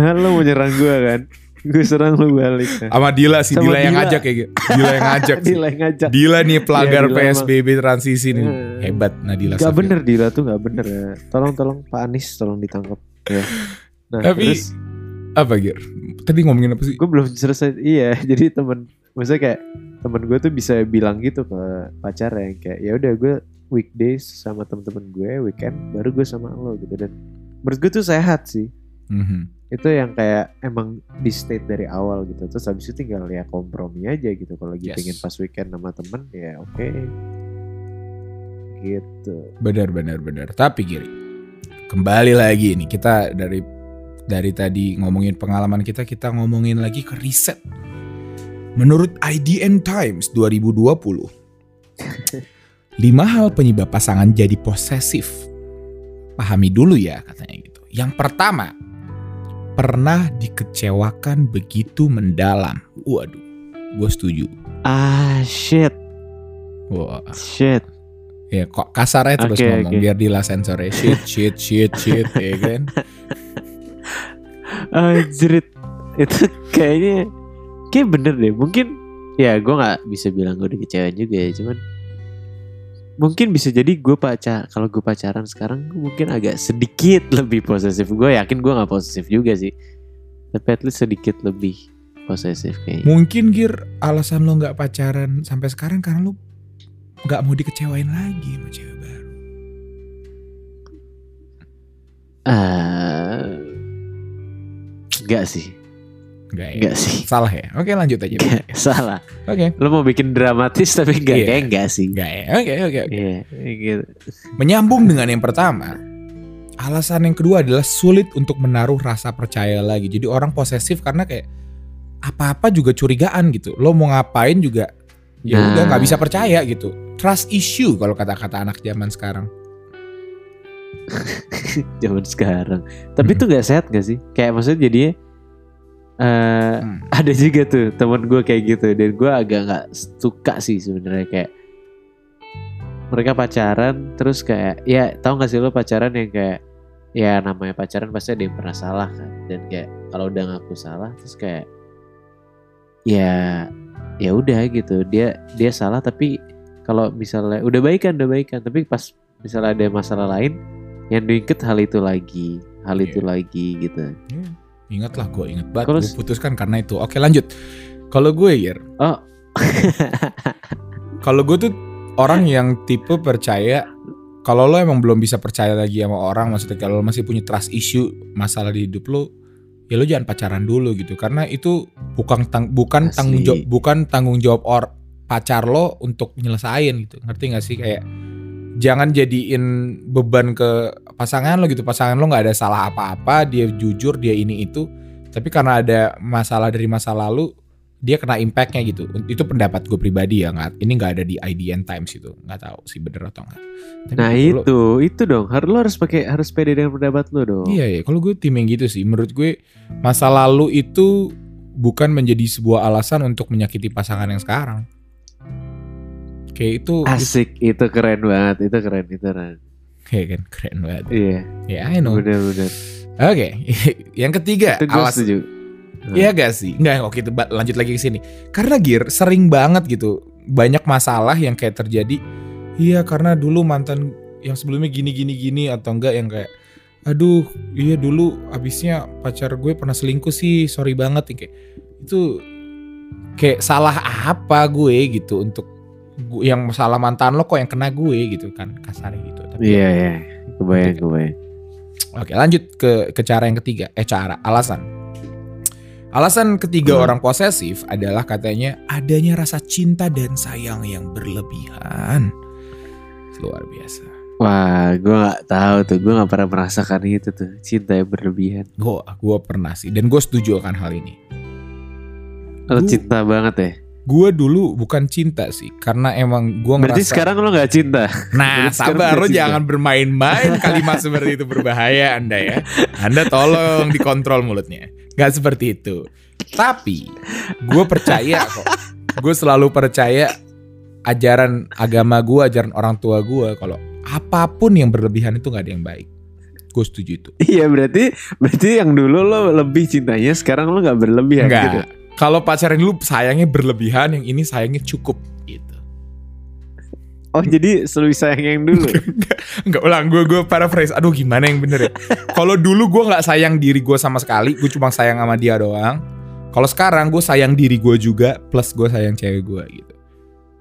ah, lo mau nyerang gue kan gue serang lo balik. Sama Dila sih, Sama Dila yang Dila. ngajak ya. Dila yang ngajak. Dila yang ngajak Dila nih pelanggar Iya, Dila emang. PSBB transisi nih. Eh. Hebat Nadila Gak Safir. bener Dila tuh gak bener ya tolong tolong Pak Anies tolong ditangkap ya nah Tapi terus apa Gir? Tadi ngomongin apa sih? gue belum selesai iya jadi temen maksudnya kayak temen gue tuh bisa bilang gitu ke pacar yang kayak ya udah gue weekdays sama temen-temen gue weekend baru gue sama lo gitu dan menurut gue tuh sehat sih Mhm. Itu yang kayak emang di state dari awal gitu terus habis itu tinggal ya kompromi aja gitu kalau lagi Yes. pengen pas weekend sama temen ya oke gitu Benar benar benar. Tapi Giri, kembali lagi nih kita dari dari tadi ngomongin pengalaman kita, kita ngomongin lagi ke riset. Menurut IDN Times 2020, lima hal penyebab pasangan jadi posesif. Pahami dulu ya katanya gitu. Yang pertama, pernah dikecewakan begitu mendalam. Waduh, gue setuju. ah shit Wah, shit ya kok kasar aja terus Oke, ngomong oke. biar di sensornya shit, shit, shit, shit, ya kan? Anjrit Itu kayaknya Kayak bener deh Mungkin Ya gue gak bisa bilang gue dikecewain juga ya Cuman Mungkin bisa jadi gue pacar Kalau gue pacaran sekarang Mungkin agak sedikit lebih posesif. Gue yakin gue gak posesif juga sih. Tapi at least sedikit lebih Posesif kayaknya. Mungkin Gir alasan lo nggak pacaran sampai sekarang karena lo nggak mau dikecewain lagi sama cewek baru. Ah, Enggak sih Enggak ya? Enggak sih Salah ya? Oke lanjut aja. Oke. Nggak, Salah Lo mau bikin dramatis tapi enggak Iya. Kayak enggak sih Enggak ya? Oke oke oke. Iya gitu Menyambung dengan yang pertama, alasan yang kedua adalah sulit untuk menaruh rasa percaya lagi. Jadi orang posesif karena kayak apa-apa juga curigaan gitu. Lo mau ngapain juga ya Nah. udah nggak bisa percaya gitu. Trust issue kalau kata-kata anak zaman sekarang. zaman sekarang. Tapi Hmm. itu gak sehat gak sih? Kayak maksudnya jadinya eh Hmm. ada juga tuh teman gue kayak gitu. Dan gue agak nggak suka sih sebenarnya kayak mereka pacaran terus kayak ya tahu gak sih lo pacaran yang kayak ya namanya pacaran pasti ada yang pernah salah kan. Dan kayak kalau udah ngaku salah terus kayak ya ya udah gitu. Dia dia salah tapi kalau misalnya udah baikan udah baikan. Tapi pas misalnya ada masalah lain yang diinget hal itu lagi hal itu Iya. lagi gitu. Ya, ingat lah gue inget banget. Gue putuskan karena itu. Oke lanjut. Kalau gue Gir, oh kalau gue tuh orang yang tipe percaya kalau lo emang belum bisa percaya lagi sama orang maksudnya kalau lo masih punya trust issue masalah di hidup lo ya lo jangan pacaran dulu gitu karena itu bukan tang bukan Asli. tanggung jawab bukan tanggung jawab or pacar lo untuk nyelesain gitu ngerti gak sih kayak jangan jadiin beban ke pasangan lo gitu pasangan lo nggak ada salah apa-apa dia jujur dia ini itu tapi karena ada masalah dari masa lalu dia kena impactnya gitu. Itu pendapat gue pribadi ya, nggak, ini nggak ada di IDN Times itu, nggak tahu sih bener atau enggak. Tapi Nah itu, itu dong. Harus lo harus pakai harus pede dengan pendapat lo dong. Iya ya, kalau gue tim yang gitu sih. Menurut gue masa lalu itu bukan menjadi sebuah alasan untuk menyakiti pasangan yang sekarang. Kayak itu, Asik, itu keren banget, itu keren, itu keren. Kayak kan keren banget. Iya, Ya, I know. Oke, bener-bener. yang ketiga Itu alas setuju. Iya gak sih? Enggak, oke itu lanjut lagi ke sini. Karena Gir sering banget gitu banyak masalah yang kayak terjadi. Iya karena dulu mantan yang sebelumnya gini gini gini atau enggak yang kayak aduh iya dulu abisnya pacar gue pernah selingkuh sih sorry banget kayak itu kayak salah apa gue gitu untuk gu- yang salah mantan lo kok yang kena gue gitu kan kasarnya gitu tapi Iya, iya. Kebayang, kebayang. Oke lanjut ke ke cara yang ketiga eh cara alasan alasan ketiga Hmm. orang posesif adalah katanya adanya rasa cinta dan sayang yang berlebihan luar biasa Wah, gue gak tahu tuh. Gue gak pernah merasakan itu tuh. Cinta yang berlebihan. gue gua pernah sih dan gue setuju akan hal ini Lo Gua- cinta banget ya? Gue dulu bukan cinta sih karena emang gue Berarti ngerasa sekarang lo gak cinta? Nah, Berarti sabar lo jangan bermain-main kalimat seperti itu berbahaya Anda ya. Anda tolong dikontrol mulutnya. Gak seperti itu. Tapi gue percaya kok. Gue selalu percaya ajaran agama gue, ajaran orang tua gue kalau apa pun yang berlebihan itu gak ada yang baik. Gue setuju itu. Iya berarti berarti yang dulu lo lebih cintanya sekarang lo gak berlebihan Enggak. gitu. Kalau pacaran dulu sayangnya berlebihan, yang ini sayangnya cukup gitu. Oh jadi lebih sayang yang dulu. Enggak ulang gue gue paraphrase. Aduh gimana yang bener ya? Kalau dulu gue nggak sayang diri gue sama sekali, gue cuma sayang sama dia doang. Kalau sekarang gue sayang diri gue juga, plus gue sayang cewek gue gitu.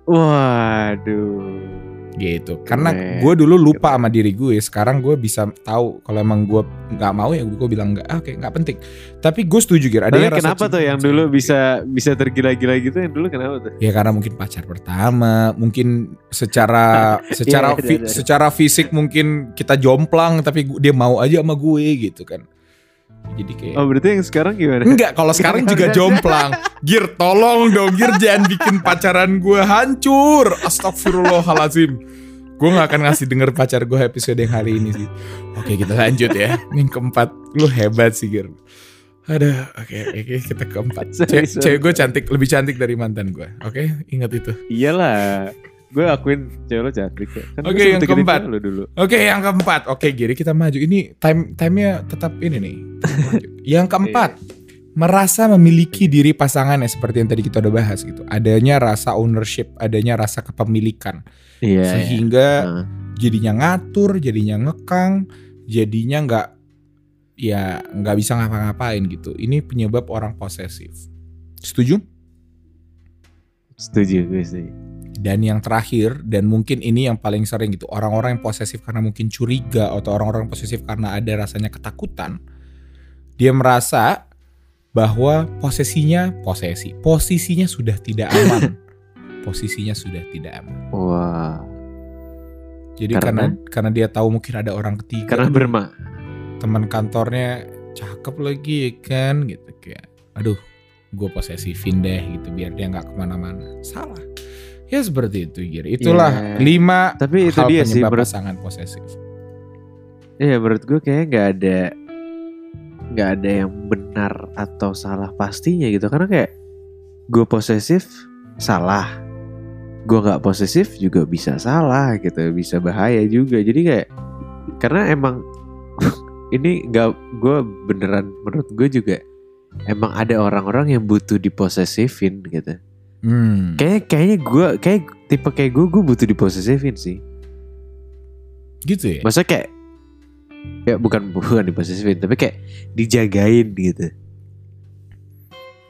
Waduh. Gitu. Karena gue dulu lupa sama diri gue. Sekarang gue bisa tahu kalau emang gue nggak mau ya gue bilang nggak. Ah, Oke nggak penting. Tapi gue setuju Gir. Ada yang kenapa tuh yang dulu bisa bisa tergila-gila gitu yang dulu kenapa tuh? Ya karena mungkin pacar pertama, mungkin secara secara Iya, fi- iya, iya. secara fisik mungkin kita jomplang tapi dia mau aja sama gue gitu kan. Jadi kayak Oh berarti yang sekarang gimana? Enggak, kalau sekarang juga jomplang. Gir, tolong dong Gir jangan bikin pacaran gue hancur. Astagfirullahalazim. Gue gak akan ngasih denger pacar gue episode yang hari ini sih. Oke, kita lanjut ya. Yang keempat, lu hebat sih Gir. Aduh, oke, oke kita keempat. Sorry, Ce- sorry. Cewek gue cantik, lebih cantik dari mantan gue. Oke, ingat itu. Iyalah. Gue akuin cewek lo cantik ya. Kan Oke, gue yang keempat. Lo dulu. Oke, yang keempat. Oke, Giri kita maju. Ini time timenya tetap ini nih. Yang keempat, merasa memiliki diri pasangannya seperti yang tadi kita udah bahas gitu. Adanya rasa ownership, adanya rasa kepemilikan. Iya. iya. Sehingga Heeh. jadinya ngatur, jadinya ngekang, jadinya nggak ya nggak bisa ngapa-ngapain gitu. Ini penyebab orang posesif. Setuju? Setuju gue sih. Dan yang terakhir dan mungkin ini yang paling sering gitu orang-orang yang posesif karena mungkin curiga atau orang-orang posesif karena ada rasanya ketakutan. Dia merasa bahwa posesinya posesi posisinya sudah tidak aman. posisinya sudah tidak aman. Wah. Jadi karena Karena? karena dia tahu mungkin ada orang ketiga Karena berma. teman kantornya cakep lagi ya kan gitu kayak aduh gue posesifin deh gitu biar dia nggak ke mana-mana salah ya seperti itu Gir itulah Ya. lima Tapi itu hal dia sih penyebab menurut pasangan posesif. Iya menurut gue kayaknya nggak ada nggak ada yang benar atau salah pastinya gitu. Karena kayak gue posesif salah. Gue nggak posesif juga bisa salah gitu bisa bahaya juga. Jadi kayak karena emang ini nggak gue beneran menurut gue juga emang ada orang-orang yang butuh diposesifin gitu hmm. kayak kayaknya gue kayak tipe kayak gue gue butuh diposesifin sih gitu ya Maksudnya kayak ya bukan bukan diposesifin tapi kayak dijagain gitu.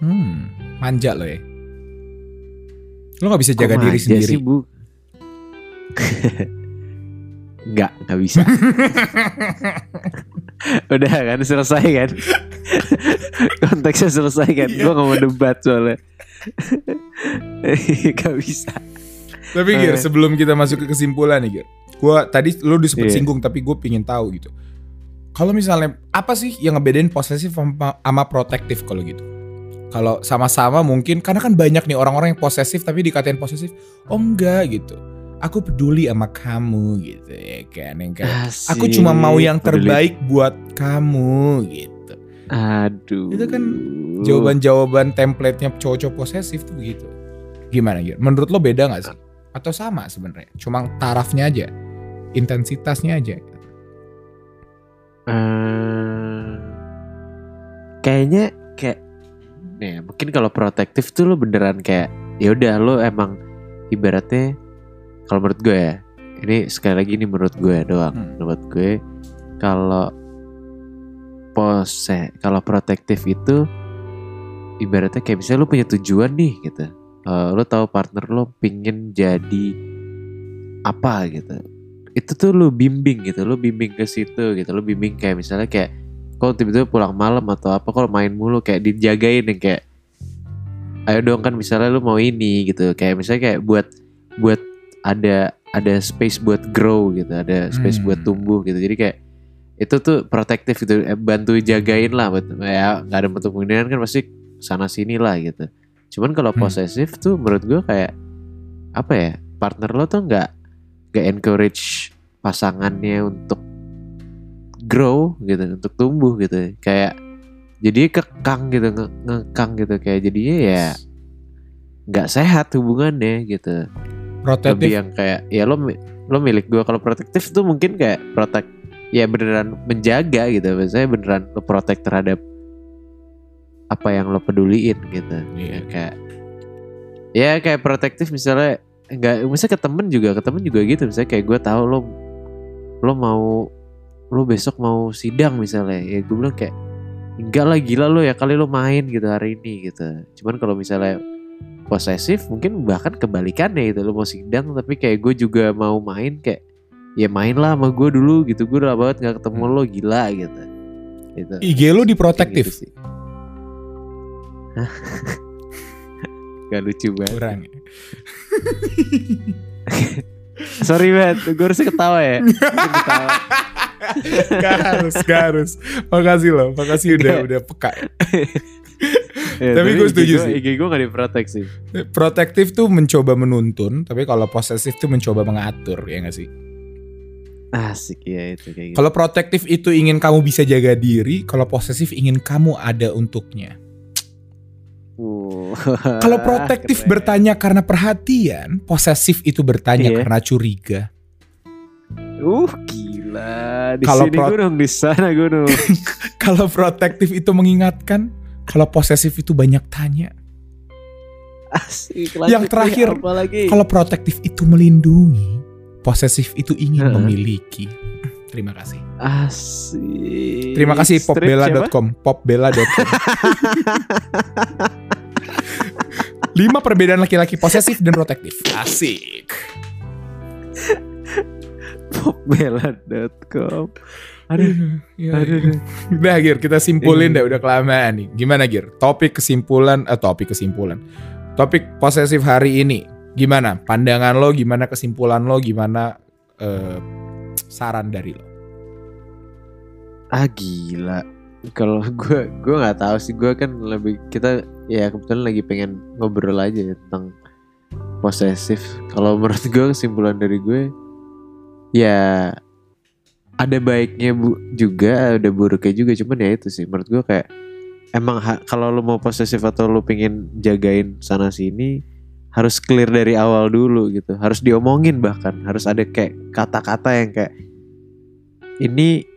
hmm. manja lo ya lo nggak bisa jaga Kok diri sendiri Sih, Bu? Enggak, enggak bisa. Udah kan selesai kan? Konteksnya selesai kan? Iya. Gue gak mau debat soalnya. gak bisa. Tapi Gir, Eh. sebelum kita masuk ke kesimpulan nih Gir. Gua tadi lu disebut Iya. singgung tapi gue pingin tahu gitu. Kalau misalnya apa sih yang ngebedain posesif sama, sama protektif kalau gitu? Kalau sama-sama mungkin karena kan banyak nih orang-orang yang posesif tapi dikatain posesif. Oh enggak gitu. Aku peduli sama kamu gitu ya kan. Yang kayak, aku Asik, cuma mau yang peduli. terbaik buat kamu gitu. Aduh. Itu kan Jawaban-jawaban template-nya cowok-cowok posesif tuh begitu. Gimana Gir? Menurut lo beda gak sih? Atau sama sebenarnya? Cuma tarafnya aja, intensitasnya aja. Eh, kayaknya kayak nih mungkin kalau protektif tuh lo beneran kayak ya udah lo emang ibaratnya kalau menurut gue ya ini sekali lagi ini menurut gue doang. Hmm. menurut gue kalau pose kalau protektif itu ibaratnya kayak misalnya lo punya tujuan nih gitu. Eh, lo tahu partner lo pingin jadi apa gitu. Itu tuh lu bimbing gitu. Lu bimbing ke situ gitu. Lu bimbing kayak misalnya kayak kalau tiba-tiba pulang malam atau apa kalau main mulu kayak dijagain yang kayak ayo dong kan misalnya lu mau ini gitu. Kayak misalnya kayak buat buat ada ada space buat grow gitu ada space Hmm. buat tumbuh gitu. Jadi kayak itu tuh protektif gitu eh, bantu jagain lah buat ya nggak ada bentuk kemungkinan kan pasti sana sini lah gitu. Cuman kalau Hmm. posesif tuh menurut gua kayak apa ya partner lo tuh nggak nggak encourage pasangannya untuk grow gitu untuk tumbuh gitu. Kayak jadi kekang gitu nge- ngekang gitu. Kayak jadinya ya nggak sehat hubungannya gitu lebih Protektif, yang kayak ya lo lo milik gue kalau protektif tuh mungkin kayak protek ya beneran menjaga gitu. Biasanya beneran lo protek terhadap apa yang lo peduliin gitu. Iya. kayak ya kayak protektif misalnya enggak misalnya ke temen juga ke temen juga gitu. Misalnya kayak gue tahu lo lo mau lo besok mau sidang misalnya. Ya gue bilang kayak enggak lah gila lo ya kali lo main gitu hari ini gitu. Cuman kalau misalnya posesif mungkin bahkan kebalikannya gitu lo mau sidang tapi kayak gue juga mau main kayak ya main lah sama gue dulu gitu gue udah banget nggak ketemu Hmm. lo gila gitu gitu IG lo di protektif. gitu sih. Gak lucu banget Kurang. Sorry banget Gue harusnya ketawa ya ketawa. gak harus, gak harus. Makasih loh, makasih udah udah peka. Ya, Tapi gue IG setuju sih. IG gue gak diprotek sih Protektif tuh mencoba menuntun, tapi kalau posesif tuh mencoba mengatur, ya gak sih? Asik ya itu kayak gitu Kalau protektif itu ingin kamu bisa jaga diri, kalau posesif ingin kamu ada untuknya. Wow. Kalau protektif Keren. bertanya karena perhatian, posesif itu bertanya Iya. karena curiga. Uh gila Di Kalau sini pro- gunung Di sana gunung Kalau protektif itu mengingatkan, kalau posesif itu banyak tanya. Asik Yang terakhir, Kalau protektif itu melindungi, posesif itu ingin Heeh. memiliki. Terima kasih. Asik Terima kasih popbella.com, popbella.com. Lima perbedaan laki-laki posesif dan protektif. Asik. Popbella.com Aduh Ya, Aduh. Udah Gir, kita simpulin Iya. deh udah kelamaan nih. Gimana Gir? Topik kesimpulan, eh topik kesimpulan. Topik posesif hari ini. Gimana? Pandangan lo, gimana kesimpulan lo, gimana eh, saran dari lo? Ah gila Kalau gue Gue gak tahu sih Gue kan lebih Kita Ya kebetulan lagi pengen Ngobrol aja ya Tentang Posesif Kalau menurut gue Kesimpulan dari gue Ya Ada baiknya bu juga Ada buruknya juga Cuman ya itu sih. Menurut gue kayak Emang kalau lu mau posesif Atau lu pengen jagain sana sini Harus clear dari awal dulu gitu. Harus diomongin bahkan Harus ada kayak Kata-kata yang kayak Ini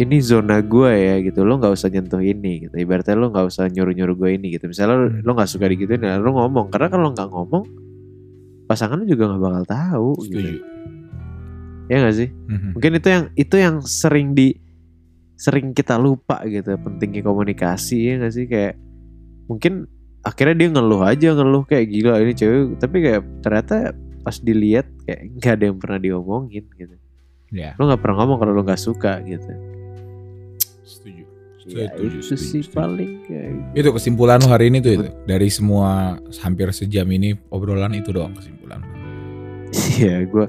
ini zona gue ya gitu. Lo nggak usah nyentuh ini gitu. Ibaratnya lo nggak usah nyuruh nyuruh gue ini gitu. Misalnya lo nggak suka digituin ya lo ngomong. Karena kalau nggak ngomong pasangan lo juga nggak bakal tahu Setuju. gitu ya nggak sih Mhm. mungkin itu yang itu yang sering di sering kita lupa gitu pentingnya komunikasi ya nggak sih kayak mungkin akhirnya dia ngeluh aja ngeluh kayak gila ini cewek tapi kayak ternyata pas dilihat kayak nggak ada yang pernah diomongin gitu Ya, lo nggak pernah ngomong kalau lo nggak suka gitu setuju. Ya, Setuju, itu setuju, sih setuju. paling kayak Itu kesimpulan lo hari ini tuh itu. Dari semua hampir sejam ini obrolan itu doang kesimpulan. Iya, gue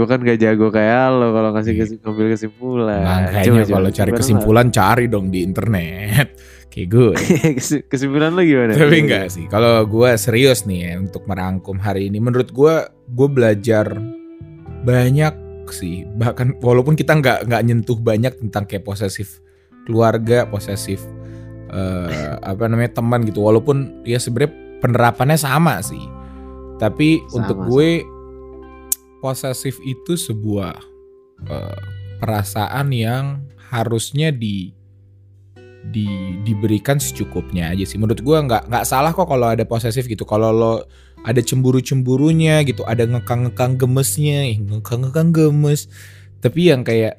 Gue kan gak jago kayak lo kalau kasih kesim, ngambil kesimpulan. Makanya Coba, coba, kalau cari kesimpulan cari dong di internet. Kayak gue. Kesim- kesimpulan lo gimana? Tapi enggak sih. Kalau gue serius nih ya untuk merangkum hari ini, menurut gue gue belajar banyak sih. Bahkan walaupun kita nggak nggak nyentuh banyak tentang kayak posesif keluarga, posesif eh, apa namanya teman gitu. Walaupun ya sebenarnya penerapannya sama sih. Tapi Sama, untuk gue posesif itu sebuah eh, perasaan yang harusnya di di diberikan secukupnya aja sih. Menurut gua nggak nggak salah kok kalau ada posesif gitu. Kalau lo ada cemburu-cemburunya gitu, ada ngekang-ngekang gemesnya, ngekang-ngekang gemes. Tapi yang kayak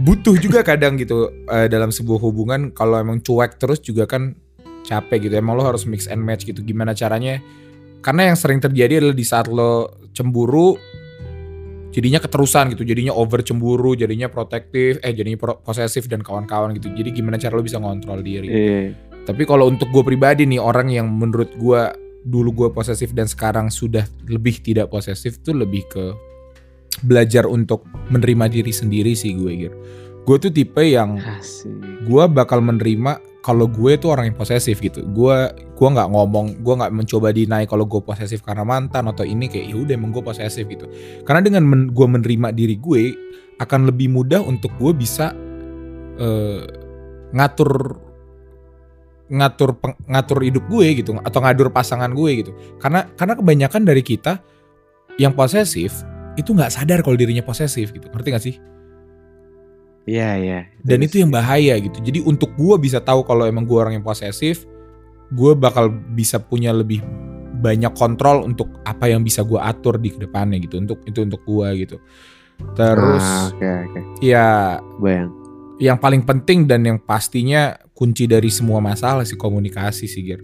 butuh juga kadang gitu eh, dalam sebuah hubungan kalau emang cuek terus juga kan capek gitu. Emang lo harus mix and match gitu. Gimana caranya? Karena yang sering terjadi adalah di saat lo cemburu jadinya keterusan gitu jadinya over cemburu jadinya protektif eh jadinya pro- posesif dan kawan-kawan gitu. Jadi gimana cara lo bisa ngontrol diri? Iya. tapi kalau untuk gue pribadi nih orang yang menurut gue dulu gue posesif dan sekarang sudah lebih tidak posesif tuh lebih ke belajar untuk menerima diri sendiri sih gue gitu gue tuh tipe yang gue bakal menerima kalau gue tuh orang yang posesif gitu. Gue gua nggak ngomong gue nggak mencoba deny kalau gue posesif karena mantan atau ini kayak ya udah emang gue posesif gitu. Karena dengan men, gue menerima diri gue akan lebih mudah untuk gue bisa eh, ngatur ngatur ngatur hidup gue gitu atau ngatur pasangan gue gitu. Karena karena kebanyakan dari kita yang posesif itu nggak sadar kalau dirinya posesif gitu. Ngerti gak sih Iya iya. dan itu yang bahaya gitu jadi untuk gue bisa tahu kalau emang gue orang yang posesif gue bakal bisa punya lebih banyak kontrol untuk apa yang bisa gue atur di ke depannya gitu untuk itu untuk gue gitu terus Ah, Oke oke. ya Bayang. yang paling penting dan yang pastinya kunci dari semua masalah sih komunikasi sih Gir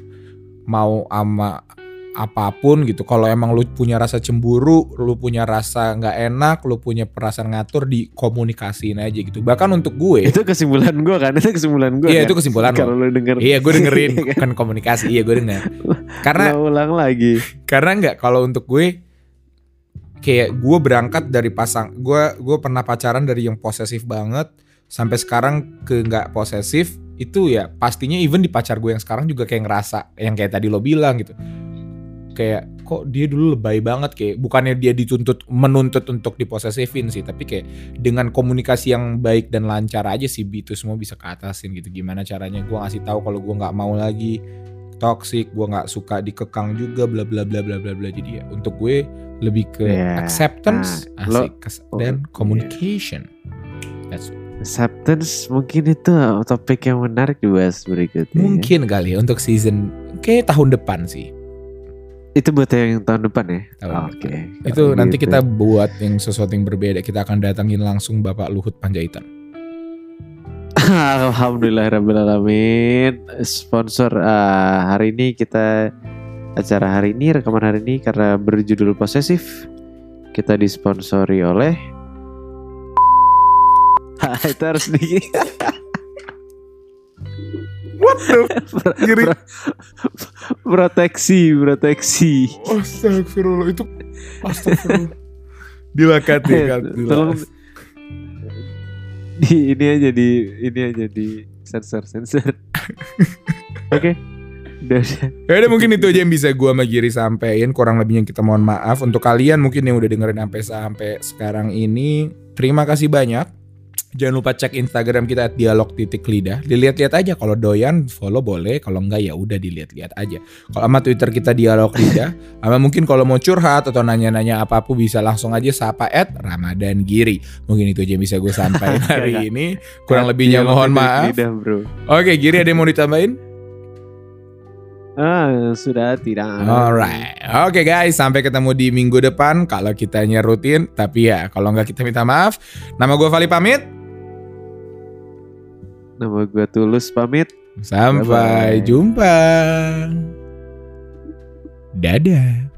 mau ama apa pun gitu kalau emang lu punya rasa cemburu lu punya rasa nggak enak lu punya perasaan ngatur di komunikasiin aja gitu bahkan untuk gue Itu kesimpulan gue kan. Itu kesimpulan gue. Iya, kan? itu kesimpulan. Kalau lu denger. Iya gue dengerin Iya kan? komunikasi iya gue denger karena Lo ulang lagi. karena nggak kalau untuk gue kayak gue berangkat dari pasang gue gue pernah pacaran dari yang posesif banget sampai sekarang ke nggak posesif itu ya pastinya even di pacar gue yang sekarang juga kayak ngerasa yang kayak tadi lo bilang gitu kayak kok dia dulu lebay banget kayak bukannya dia dituntut menuntut untuk diposesifin sih tapi kayak dengan komunikasi yang baik dan lancar aja sih itu semua bisa keatasin gitu gimana caranya gue ngasih tahu kalau gue nggak mau lagi toxic gue nggak suka dikekang juga bla bla bla bla bla bla jadi ya untuk gue lebih ke Ya, acceptance ah, lo- asik oh, dan iya. communication That's Acceptance mungkin itu topik yang menarik dibahas berikutnya. ya. mungkin kali ya untuk season kayak tahun depan sih Itu buat yang tahun depan ya. Tahun Oke. depan. itu nanti gitu. kita buat yang sesuatu yang berbeda kita akan datangin langsung Bapak Luhut Panjaitan Alhamdulillah Rabbil Alamin Sponsor ah, hari ini kita Acara hari ini, rekaman hari ini Karena berjudul posesif Kita disponsori oleh Itu harus di what the Giri. Proteksi Proteksi. Astagfirullah itu Astagfirullah. Dilakat dilakat Tolong. Di, ini aja di ini aja di sensor sensor. Oke. Udah, udah. Ya udah mungkin itu aja yang bisa gua sama Giri sampein. Kurang lebihnya kita mohon maaf. Untuk kalian mungkin yang udah dengerin sampai sampai sekarang ini terima kasih banyak jangan lupa cek Instagram kita at dialog titik lidah dilihat-lihat aja kalau doyan follow boleh kalau enggak ya udah dilihat-lihat aja kalau sama Twitter kita dialog lidah sama mungkin kalau mau curhat atau nanya-nanya apa pun bisa langsung aja sapa at Ramadan Giri mungkin itu aja yang bisa gue sampaikan hari ini kurang lebihnya Dialog mohon maaf lidah, bro. oke Giri ada yang mau ditambahin Ah, sudah tidak. Alright, oke guys, sampai ketemu di minggu depan. Kalau kitanya rutin, tapi ya kalau nggak kita minta maaf. Nama gue Vali pamit. Nama gue Tulus pamit. Sampai Bye-bye. jumpa. Dadah.